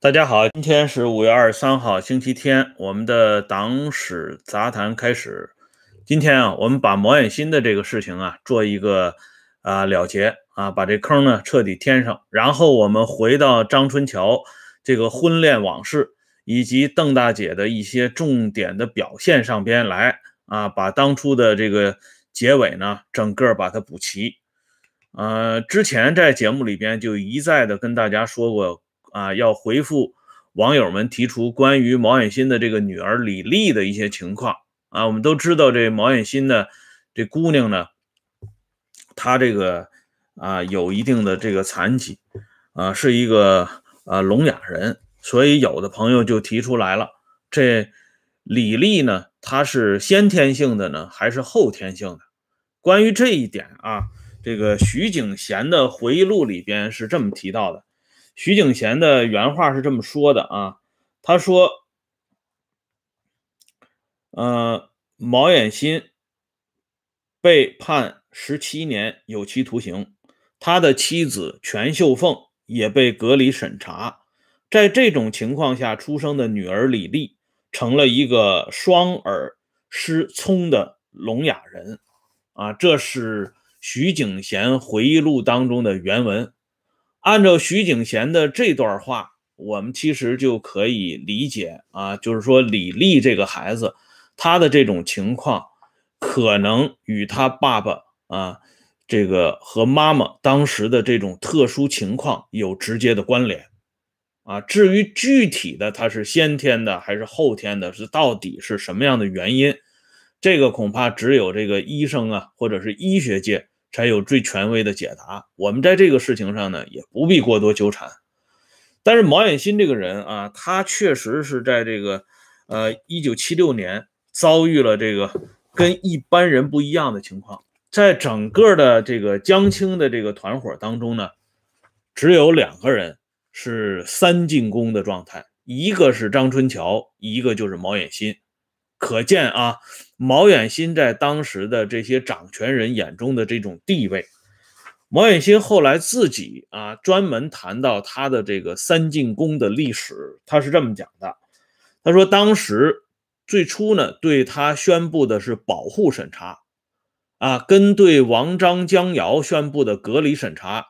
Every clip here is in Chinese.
大家好，今天是五月二十三号，星期天，我们的党史杂谈开始。今天啊，我们把毛远新的这个事情啊做一个啊了结啊，把这坑呢彻底填上，然后我们回到张春桥这个婚恋往事以及邓大姐的一些重点的表现上边来啊，把当初的这个结尾呢整个把它补齐。呃，之前在节目里边就一再的跟大家说过。啊，要回复网友们提出关于毛远新的这个女儿李丽的一些情况啊。我们都知道，这毛远新的，这姑娘呢，她这个啊有一定的这个残疾啊，是一个啊聋哑人，所以有的朋友就提出来了，这李丽呢，她是先天性的呢，还是后天性的？关于这一点啊，这个徐景贤的回忆录里边是这么提到的。徐景贤的原话是这么说的啊，他说：“呃，毛远新被判十七年有期徒刑，他的妻子全秀凤也被隔离审查。在这种情况下出生的女儿李丽，成了一个双耳失聪的聋哑人。”啊，这是徐景贤回忆录当中的原文。按照徐景贤的这段话，我们其实就可以理解啊，就是说李丽这个孩子，他的这种情况可能与他爸爸啊，这个和妈妈当时的这种特殊情况有直接的关联啊。至于具体的他是先天的还是后天的，是到底是什么样的原因，这个恐怕只有这个医生啊，或者是医学界。才有最权威的解答。我们在这个事情上呢，也不必过多纠缠。但是毛远新这个人啊，他确实是在这个呃一九七六年遭遇了这个跟一般人不一样的情况。在整个的这个江青的这个团伙当中呢，只有两个人是三进宫的状态，一个是张春桥，一个就是毛远新。可见啊，毛远新在当时的这些掌权人眼中的这种地位。毛远新后来自己啊，专门谈到他的这个三进宫的历史，他是这么讲的：他说，当时最初呢，对他宣布的是保护审查，啊，跟对王章江瑶宣布的隔离审查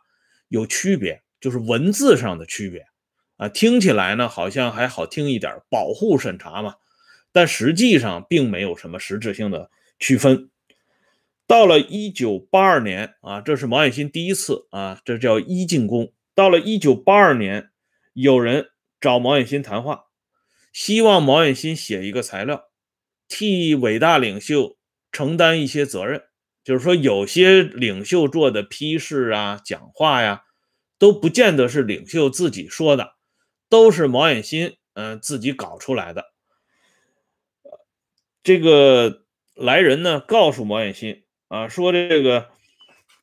有区别，就是文字上的区别啊，听起来呢好像还好听一点，保护审查嘛。但实际上并没有什么实质性的区分。到了一九八二年啊，这是毛远新第一次啊，这叫一进宫。到了一九八二年，有人找毛远新谈话，希望毛远新写一个材料，替伟大领袖承担一些责任。就是说，有些领袖做的批示啊、讲话呀，都不见得是领袖自己说的，都是毛远新嗯自己搞出来的。这个来人呢，告诉毛远新啊，说这个，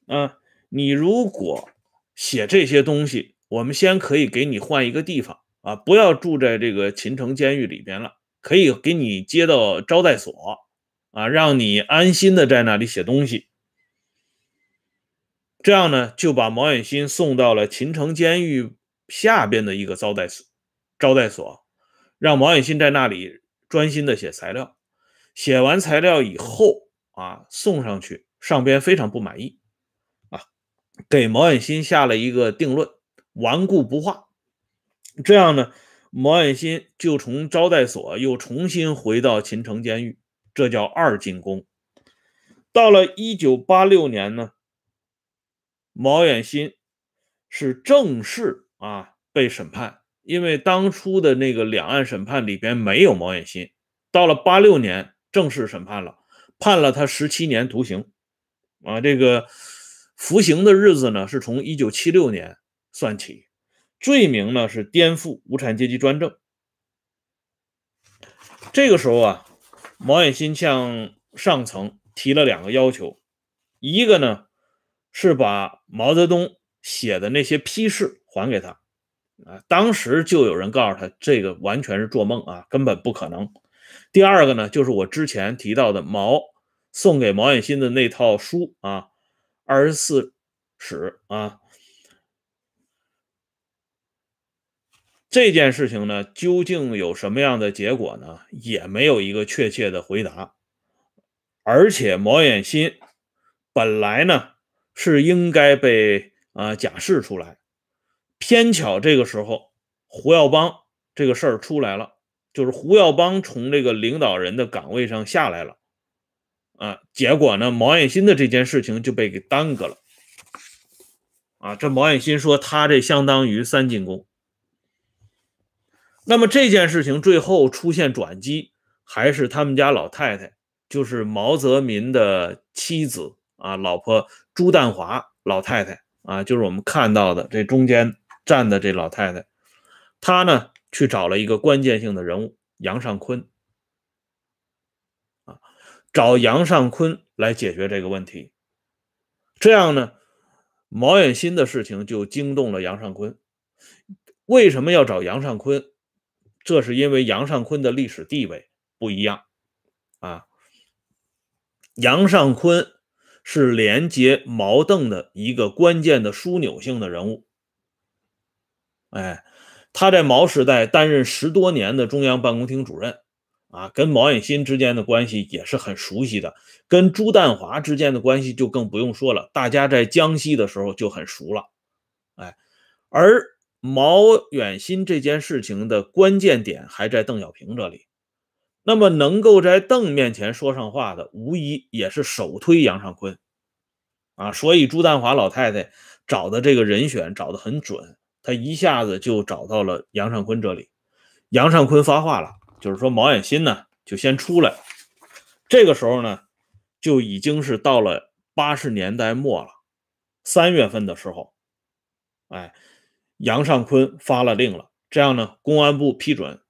啊，你如果写这些东西，我们先可以给你换一个地方啊，不要住在这个秦城监狱里边了，可以给你接到招待所啊，让你安心的在那里写东西。这样呢，就把毛远新送到了秦城监狱下边的一个招待所，招待所，让毛远新在那里专心的写材料。写完材料以后啊，送上去，上边非常不满意啊，给毛远新下了一个定论，顽固不化。这样呢，毛远新就从招待所又重新回到秦城监狱，这叫二进宫。到了一九八六年呢，毛远新是正式啊被审判，因为当初的那个两岸审判里边没有毛远新。到了八六年。正式审判了，判了他十七年徒刑，啊，这个服刑的日子呢是从一九七六年算起，罪名呢是颠覆无产阶级专政。这个时候啊，毛远新向上层提了两个要求，一个呢是把毛泽东写的那些批示还给他，啊，当时就有人告诉他，这个完全是做梦啊，根本不可能。第二个呢，就是我之前提到的毛送给毛远新的那套书啊，《二十四史》啊。这件事情呢，究竟有什么样的结果呢？也没有一个确切的回答。而且毛远新本来呢是应该被啊假释出来，偏巧这个时候胡耀邦这个事儿出来了，就是胡耀邦从这个领导人的岗位上下来了，啊，结果呢毛远新的这件事情就被给耽搁了。啊，这毛远新说他这相当于三进宫。那么这件事情最后出现转机，还是他们家老太太，就是毛泽民的妻子啊，老婆朱淡华老太太啊，就是我们看到的这中间站的这老太太，她呢去找了一个关键性的人物杨尚昆，啊，找杨尚昆来解决这个问题，这样呢，毛远新的事情就惊动了杨尚昆。为什么要找杨尚昆？这是因为杨尚昆的历史地位不一样啊。杨尚昆是连接毛邓的一个关键的枢纽性的人物。哎，他在毛时代担任十多年的中央办公厅主任啊，跟毛远新之间的关系也是很熟悉的，跟朱淡华之间的关系就更不用说了，大家在江西的时候就很熟了。哎，而。毛远新这件事情的关键点还在邓小平这里，那么能够在邓面前说上话的，无疑也是首推杨尚昆啊。所以朱淡华老太太找的这个人选找的很准，他一下子就找到了杨尚昆这里。杨尚昆发话了，就是说毛远新呢就先出来。这个时候呢，就已经是到了八十年代末了，三月份的时候，哎。杨尚昆发了令了，这样呢，公安部批准，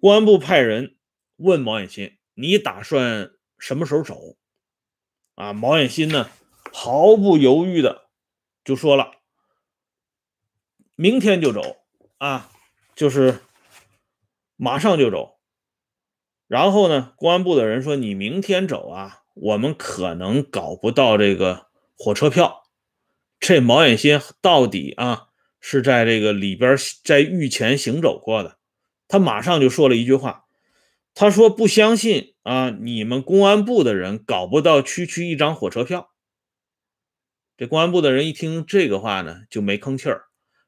公安部派人问毛远新：“你打算什么时候走？”啊，毛远新呢，毫不犹豫的就说了：“明天就走啊，就是马上就走。”然后呢，公安部的人说：“你明天走啊，我们可能搞不到这个火车票。”这毛远新到底啊？是在这个里边在狱前行走过的，他马上就说了一句话，他说不相信啊，你们公安部的人搞不到区区一张火车票。这公安部的人一听这个话呢，就没吭气儿，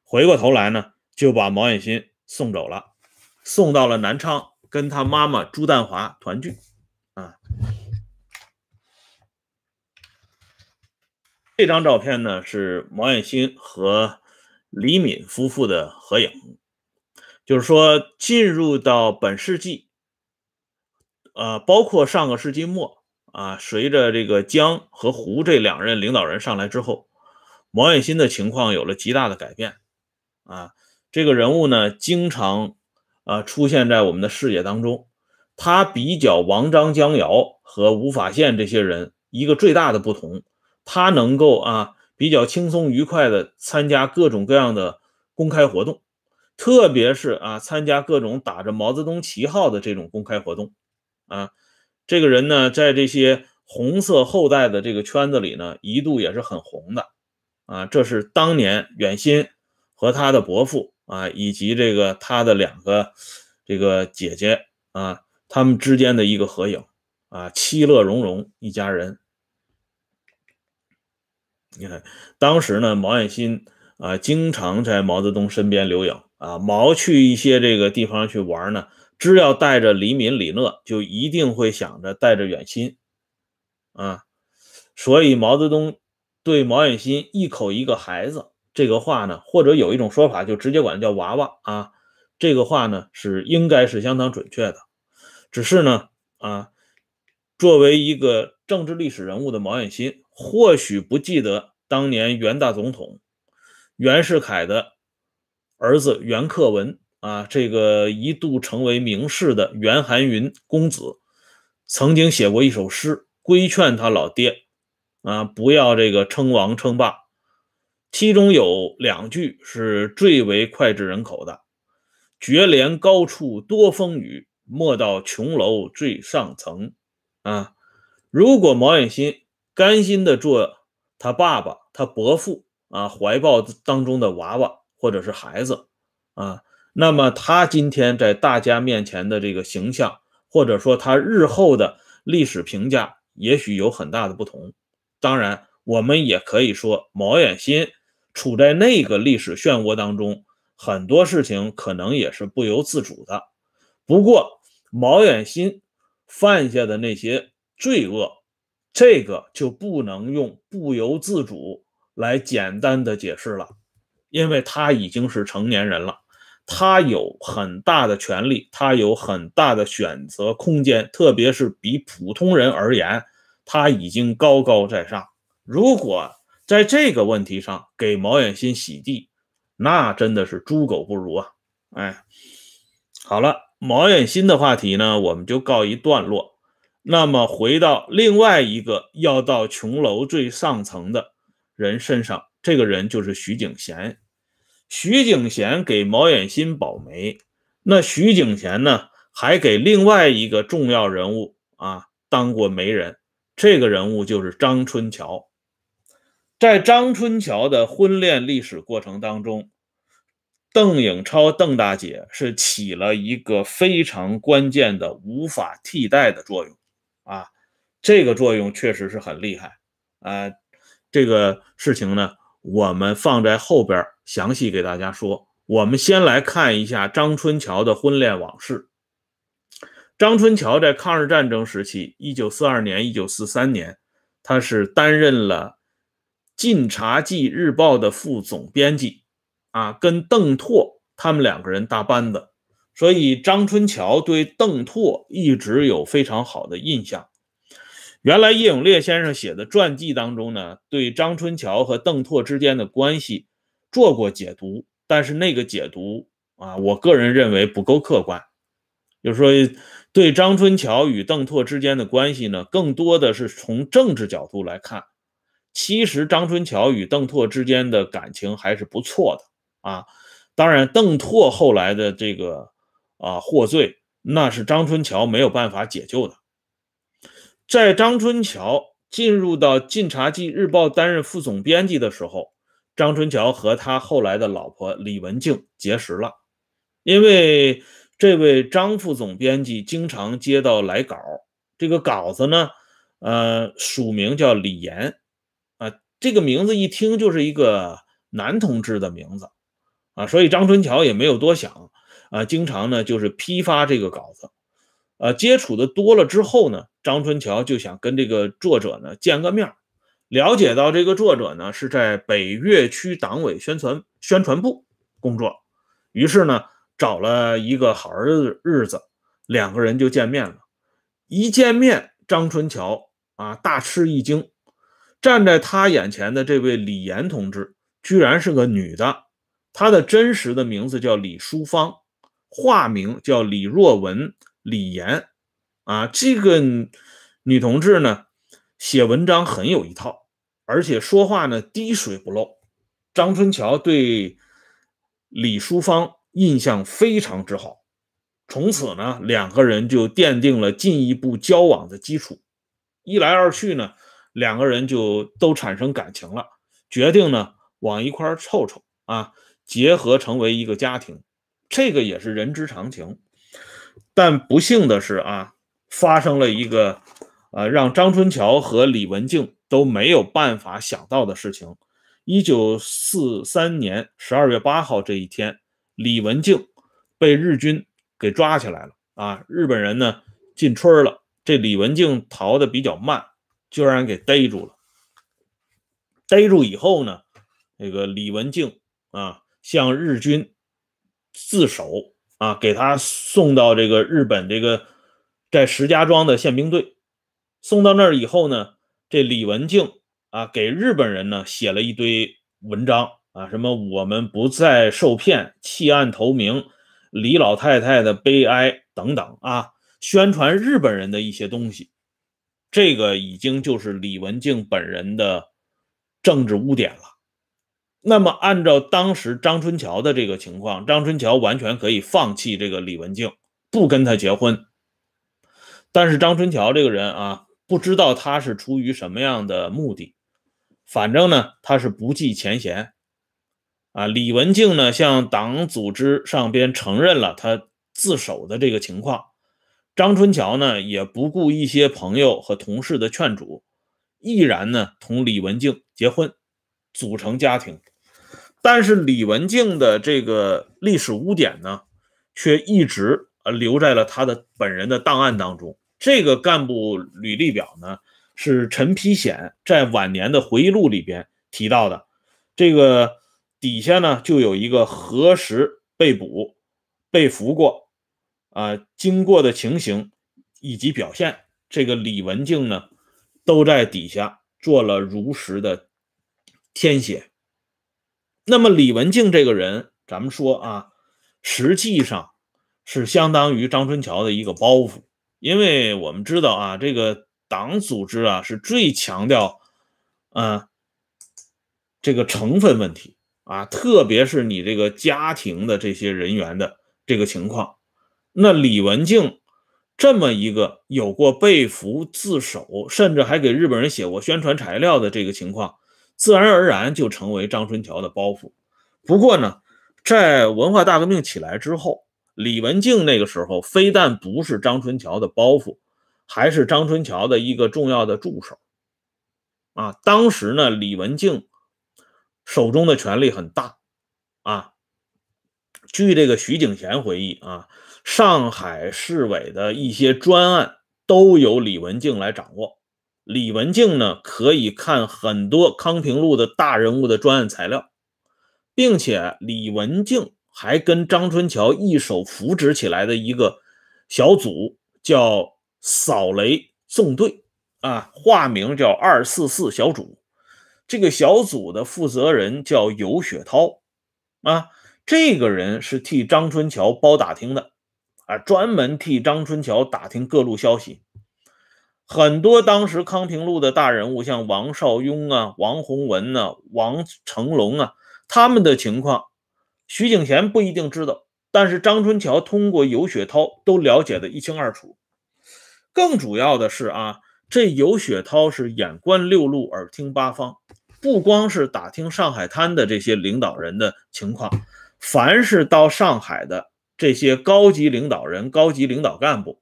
回过头来呢，就把毛远新送走了，送到了南昌，跟他妈妈朱淡华团聚。啊，这张照片呢是毛远新和。李敏夫妇的合影，就是说进入到本世纪，呃，包括上个世纪末啊，随着这个江和胡这两任领导人上来之后，毛远新的情况有了极大的改变啊。这个人物呢，经常啊出现在我们的视野当中。他比较王张江姚和吴法宪这些人一个最大的不同，他能够啊。比较轻松愉快的参加各种各样的公开活动，特别是啊参加各种打着毛泽东旗号的这种公开活动，啊，这个人呢在这些红色后代的这个圈子里呢一度也是很红的，啊，这是当年远新和他的伯父啊以及这个他的两个这个姐姐啊他们之间的一个合影啊，其乐融融一家人。你看，当时呢，毛远新啊，经常在毛泽东身边留影啊。毛去一些这个地方去玩呢，只要带着李敏、李讷，就一定会想着带着远新啊。所以毛泽东对毛远新一口一个孩子这个话呢，或者有一种说法，就直接管叫娃娃啊。这个话呢，是应该是相当准确的。只是呢，啊，作为一个政治历史人物的毛远新。或许不记得当年袁大总统袁世凯的儿子袁克文啊，这个一度成为名士的袁寒云公子，曾经写过一首诗，规劝他老爹啊，不要这个称王称霸。其中有两句是最为脍炙人口的：“绝怜高处多风雨，莫到琼楼最上层。”啊，如果毛远新。甘心的做他爸爸、他伯父啊怀抱当中的娃娃或者是孩子啊，那么他今天在大家面前的这个形象，或者说他日后的历史评价，也许有很大的不同。当然，我们也可以说，毛远新处在那个历史漩涡当中，很多事情可能也是不由自主的。不过，毛远新犯下的那些罪恶，这个就不能用不由自主来简单的解释了，因为他已经是成年人了，他有很大的权利，他有很大的选择空间，特别是比普通人而言。他已经高高在上，如果在这个问题上给毛远新洗地，那真的是猪狗不如啊！哎，好了，毛远新的话题呢，我们就告一段落。那么回到另外一个要到琼楼最上层的人身上，这个人就是徐景贤。徐景贤给毛远新保媒，那徐景贤呢，还给另外一个重要人物啊当过媒人。这个人物就是张春桥，在张春桥的婚恋历史过程当中，邓颖超邓大姐是起了一个非常关键的、无法替代的作用啊！这个作用确实是很厉害啊！这个事情呢，我们放在后边详细给大家说。我们先来看一下张春桥的婚恋往事。张春桥在抗日战争时期，一九四二年、一九四三年，他是担任了《晋察冀日报》的副总编辑，啊，跟邓拓他们两个人搭班子，所以张春桥对邓拓一直有非常好的印象。原来叶永烈先生写的传记当中呢，对张春桥和邓拓之间的关系做过解读，但是那个解读啊，我个人认为不够客观，就是说。对张春桥与邓拓之间的关系呢，更多的是从政治角度来看。其实张春桥与邓拓之间的感情还是不错的啊。当然，邓拓后来的这个啊获罪，那是张春桥没有办法解救的。在张春桥进入到《晋察冀日报》担任副总编辑的时候，张春桥和他后来的老婆李文静结识了，因为。这位张副总编辑经常接到来稿，这个稿子呢，呃，署名叫李岩，这个名字一听就是一个男同志的名字，啊，所以张春桥也没有多想，啊，经常呢就是批发这个稿子，呃，接触的多了之后呢，张春桥就想跟这个作者呢见个面，了解到这个作者呢是在北岳区党委宣传宣传部工作，于是呢。找了一个好日日子，两个人就见面了。一见面，张春桥啊大吃一惊，站在他眼前的这位李岩同志，居然是个女的。她的真实的名字叫李淑芳，化名叫李若文、李岩。啊，这个女同志呢，写文章很有一套，而且说话呢滴水不漏。张春桥对李淑芳。印象非常之好，从此呢，两个人就奠定了进一步交往的基础。一来二去呢，两个人就都产生感情了，决定呢往一块凑凑啊，结合成为一个家庭。这个也是人之常情。但不幸的是啊，发生了一个呃让张春桥和李文静都没有办法想到的事情。一九四三年十二月八号这一天。李文静被日军给抓起来了啊！日本人呢进村了，这李文静逃的比较慢，就让人给逮住了。逮住以后呢，那个李文静啊向日军自首啊，给他送到这个日本这个在石家庄的宪兵队。送到那儿以后呢，这李文静啊给日本人呢写了一堆文章。啊，什么我们不再受骗，弃暗投明，李老太太的悲哀等等啊，宣传日本人的一些东西，这个已经就是李文静本人的政治污点了。那么，按照当时张春桥的这个情况，张春桥完全可以放弃这个李文静，不跟他结婚。但是张春桥这个人啊，不知道他是出于什么样的目的，反正呢，他是不计前嫌。啊，李文静呢向党组织上边承认了他自首的这个情况。张春桥呢也不顾一些朋友和同事的劝阻，毅然呢同李文静结婚，组成家庭。但是李文静的这个历史污点呢，却一直呃留在了他的本人的档案当中。这个干部履历表呢，是陈丕显在晚年的回忆录里边提到的。这个底下呢就有一个何时被捕、被俘过。啊，经过的情形以及表现，这个李文静呢，都在底下做了如实的填写。那么李文静这个人，咱们说啊，实际上是相当于张春桥的一个包袱，因为我们知道啊，这个党组织啊是最强调啊这个成分问题啊，特别是你这个家庭的这些人员的这个情况。那李文静这么一个有过被俘、自首，甚至还给日本人写过宣传材料的这个情况，自然而然就成为张春桥的包袱。不过呢，在文化大革命起来之后，李文静那个时候非但不是张春桥的包袱，还是张春桥的一个重要的助手。啊，当时呢，李文静手中的权力很大。啊，据这个徐景贤回忆啊。上海市委的一些专案都由李文静来掌握。李文静呢，可以看很多康平路的大人物的专案材料，并且李文静还跟张春桥一手扶植起来的一个小组，叫“扫雷纵队”啊，化名叫“二四四小组”。这个小组的负责人叫尤雪涛啊，这个人是替张春桥包打听的。啊，专门替张春桥打听各路消息，很多当时康平路的大人物，像王绍庸啊、王洪文呐、王成龙啊，他们的情况，徐景贤不一定知道，但是张春桥通过尤雪涛都了解的一清二楚。更主要的是啊，这尤雪涛是眼观六路，耳听八方，不光是打听上海滩的这些领导人的情况，凡是到上海的。这些高级领导人、高级领导干部，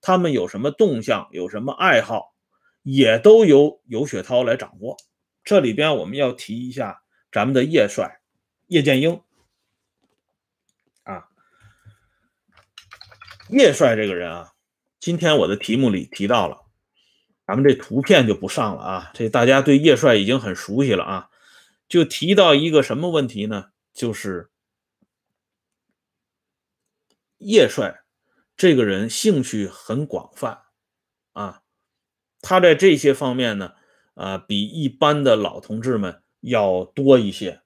他们有什么动向、有什么爱好，也都由尤雪涛来掌握。这里边我们要提一下咱们的叶帅叶剑英啊，叶帅这个人啊，今天我的题目里提到了，咱们这图片就不上了啊。这大家对叶帅已经很熟悉了啊，就提到一个什么问题呢？就是。叶帅这个人兴趣很广泛啊，他在这些方面呢，啊，比一般的老同志们要多一些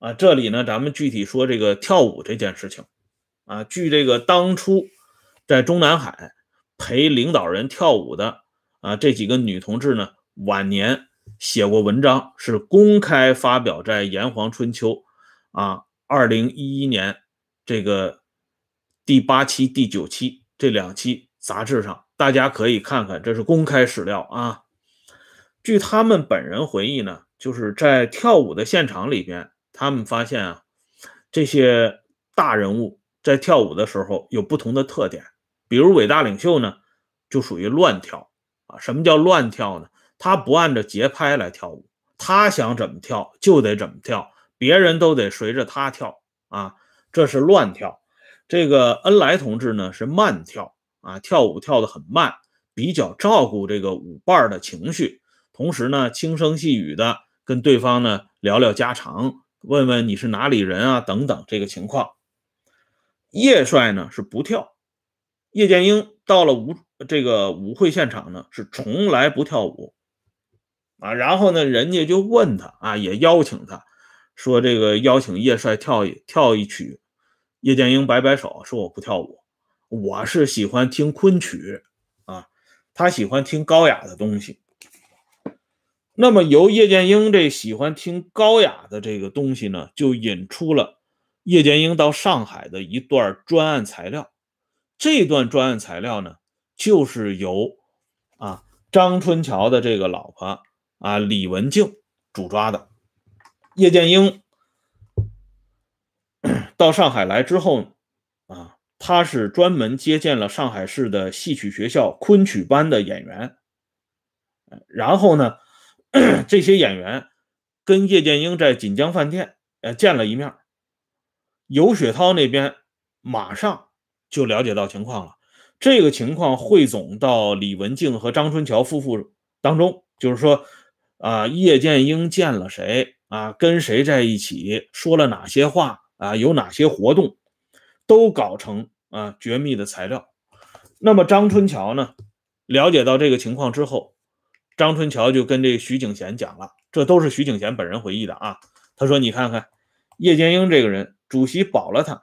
啊。这里呢，咱们具体说这个跳舞这件事情啊。据这个当初在中南海陪领导人跳舞的啊这几个女同志呢，晚年写过文章，是公开发表在《炎黄春秋》啊，二零一一年这个。第八期、第九期这两期杂志上，大家可以看看，这是公开史料啊。据他们本人回忆呢，就是在跳舞的现场里边，他们发现啊，这些大人物在跳舞的时候有不同的特点。比如伟大领袖呢，就属于乱跳啊。什么叫乱跳呢？他不按照节拍来跳舞，他想怎么跳就得怎么跳，别人都得随着他跳啊，这是乱跳。这个恩来同志呢是慢跳啊，跳舞跳得很慢，比较照顾这个舞伴的情绪，同时呢轻声细语的跟对方呢聊聊家常，问问你是哪里人啊等等这个情况。叶帅呢是不跳，叶剑英到了舞这个舞会现场呢是从来不跳舞啊，然后呢人家就问他啊，也邀请他说这个邀请叶帅跳一跳一曲。叶剑英摆摆手说：“我不跳舞，我是喜欢听昆曲啊。他喜欢听高雅的东西。那么由叶剑英这喜欢听高雅的这个东西呢，就引出了叶剑英到上海的一段专案材料。这段专案材料呢，就是由啊张春桥的这个老婆啊李文静主抓的。叶剑英到上海来之后，啊，他是专门接见了上海市的戏曲学校昆曲班的演员，然后呢，这些演员跟叶剑英在锦江饭店呃见了一面，尤雪涛那边马上就了解到情况了，这个情况汇总到李文静和张春桥夫妇当中，就是说，啊，叶剑英见了谁啊，跟谁在一起，说了哪些话。啊，有哪些活动，都搞成啊绝密的材料。那么张春桥呢，了解到这个情况之后，张春桥就跟这徐景贤讲了，这都是徐景贤本人回忆的啊。他说：“你看看叶剑英这个人，主席保了他，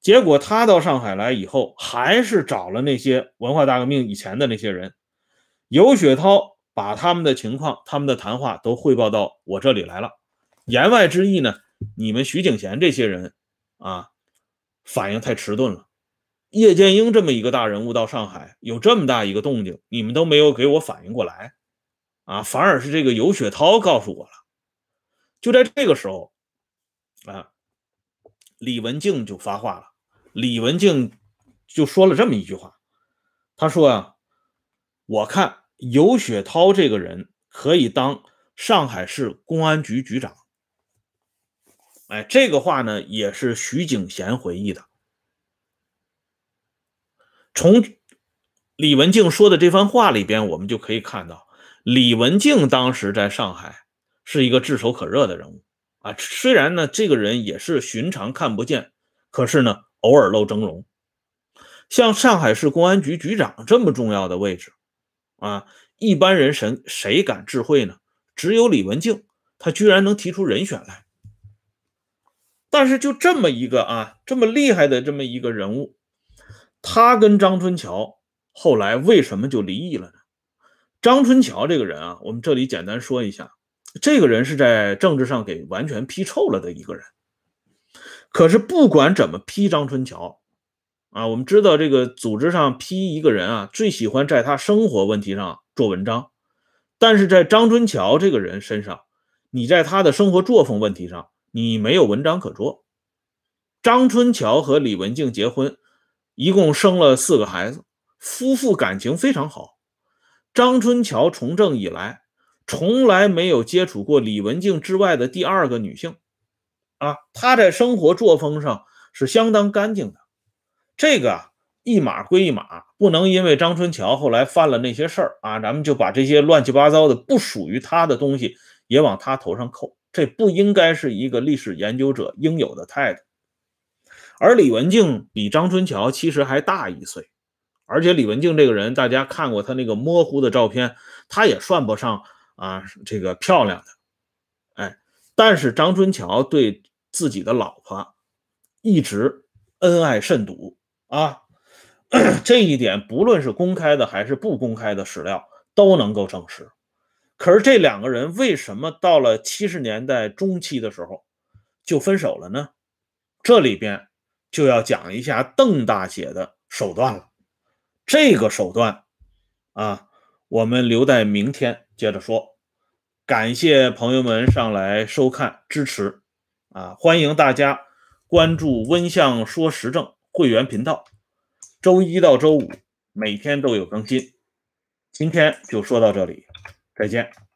结果他到上海来以后，还是找了那些文化大革命以前的那些人，尤雪涛把他们的情况、他们的谈话都汇报到我这里来了。言外之意呢？”你们徐景贤这些人啊，反应太迟钝了。叶剑英这么一个大人物到上海，有这么大一个动静，你们都没有给我反应过来啊，反而是这个尤雪涛告诉我了。就在这个时候啊，李文静就发话了。李文静就说了这么一句话，他说啊，我看尤雪涛这个人可以当上海市公安局局长。哎，这个话呢，也是徐景贤回忆的。从李文静说的这番话里边，我们就可以看到，李文静当时在上海是一个炙手可热的人物啊。虽然呢，这个人也是寻常看不见，可是呢，偶尔露峥嵘。像上海市公安局局长这么重要的位置啊，一般人谁谁敢智慧呢？只有李文静，他居然能提出人选来。但是就这么一个啊，这么厉害的这么一个人物，他跟张春桥后来为什么就离异了呢？张春桥这个人啊，我们这里简单说一下，这个人是在政治上给完全批臭了的一个人。可是不管怎么批张春桥啊，我们知道这个组织上批一个人啊，最喜欢在他生活问题上做文章，但是在张春桥这个人身上，你在他的生活作风问题上。你没有文章可做。张春桥和李文静结婚，一共生了四个孩子，夫妇感情非常好。张春桥从政以来，从来没有接触过李文静之外的第二个女性。啊，他在生活作风上是相当干净的。这个一码归一码，不能因为张春桥后来犯了那些事儿啊，咱们就把这些乱七八糟的不属于他的东西也往他头上扣。这不应该是一个历史研究者应有的态度，而李文静比张春桥其实还大一岁，而且李文静这个人，大家看过他那个模糊的照片，他也算不上啊这个漂亮的，哎，但是张春桥对自己的老婆一直恩爱甚笃啊，这一点不论是公开的还是不公开的史料都能够证实。可是这两个人为什么到了七十年代中期的时候就分手了呢？这里边就要讲一下邓大姐的手段了。这个手段啊，我们留在明天接着说。感谢朋友们上来收看支持啊，欢迎大家关注温相说时政会员频道，周一到周五每天都有更新。今天就说到这里。再见。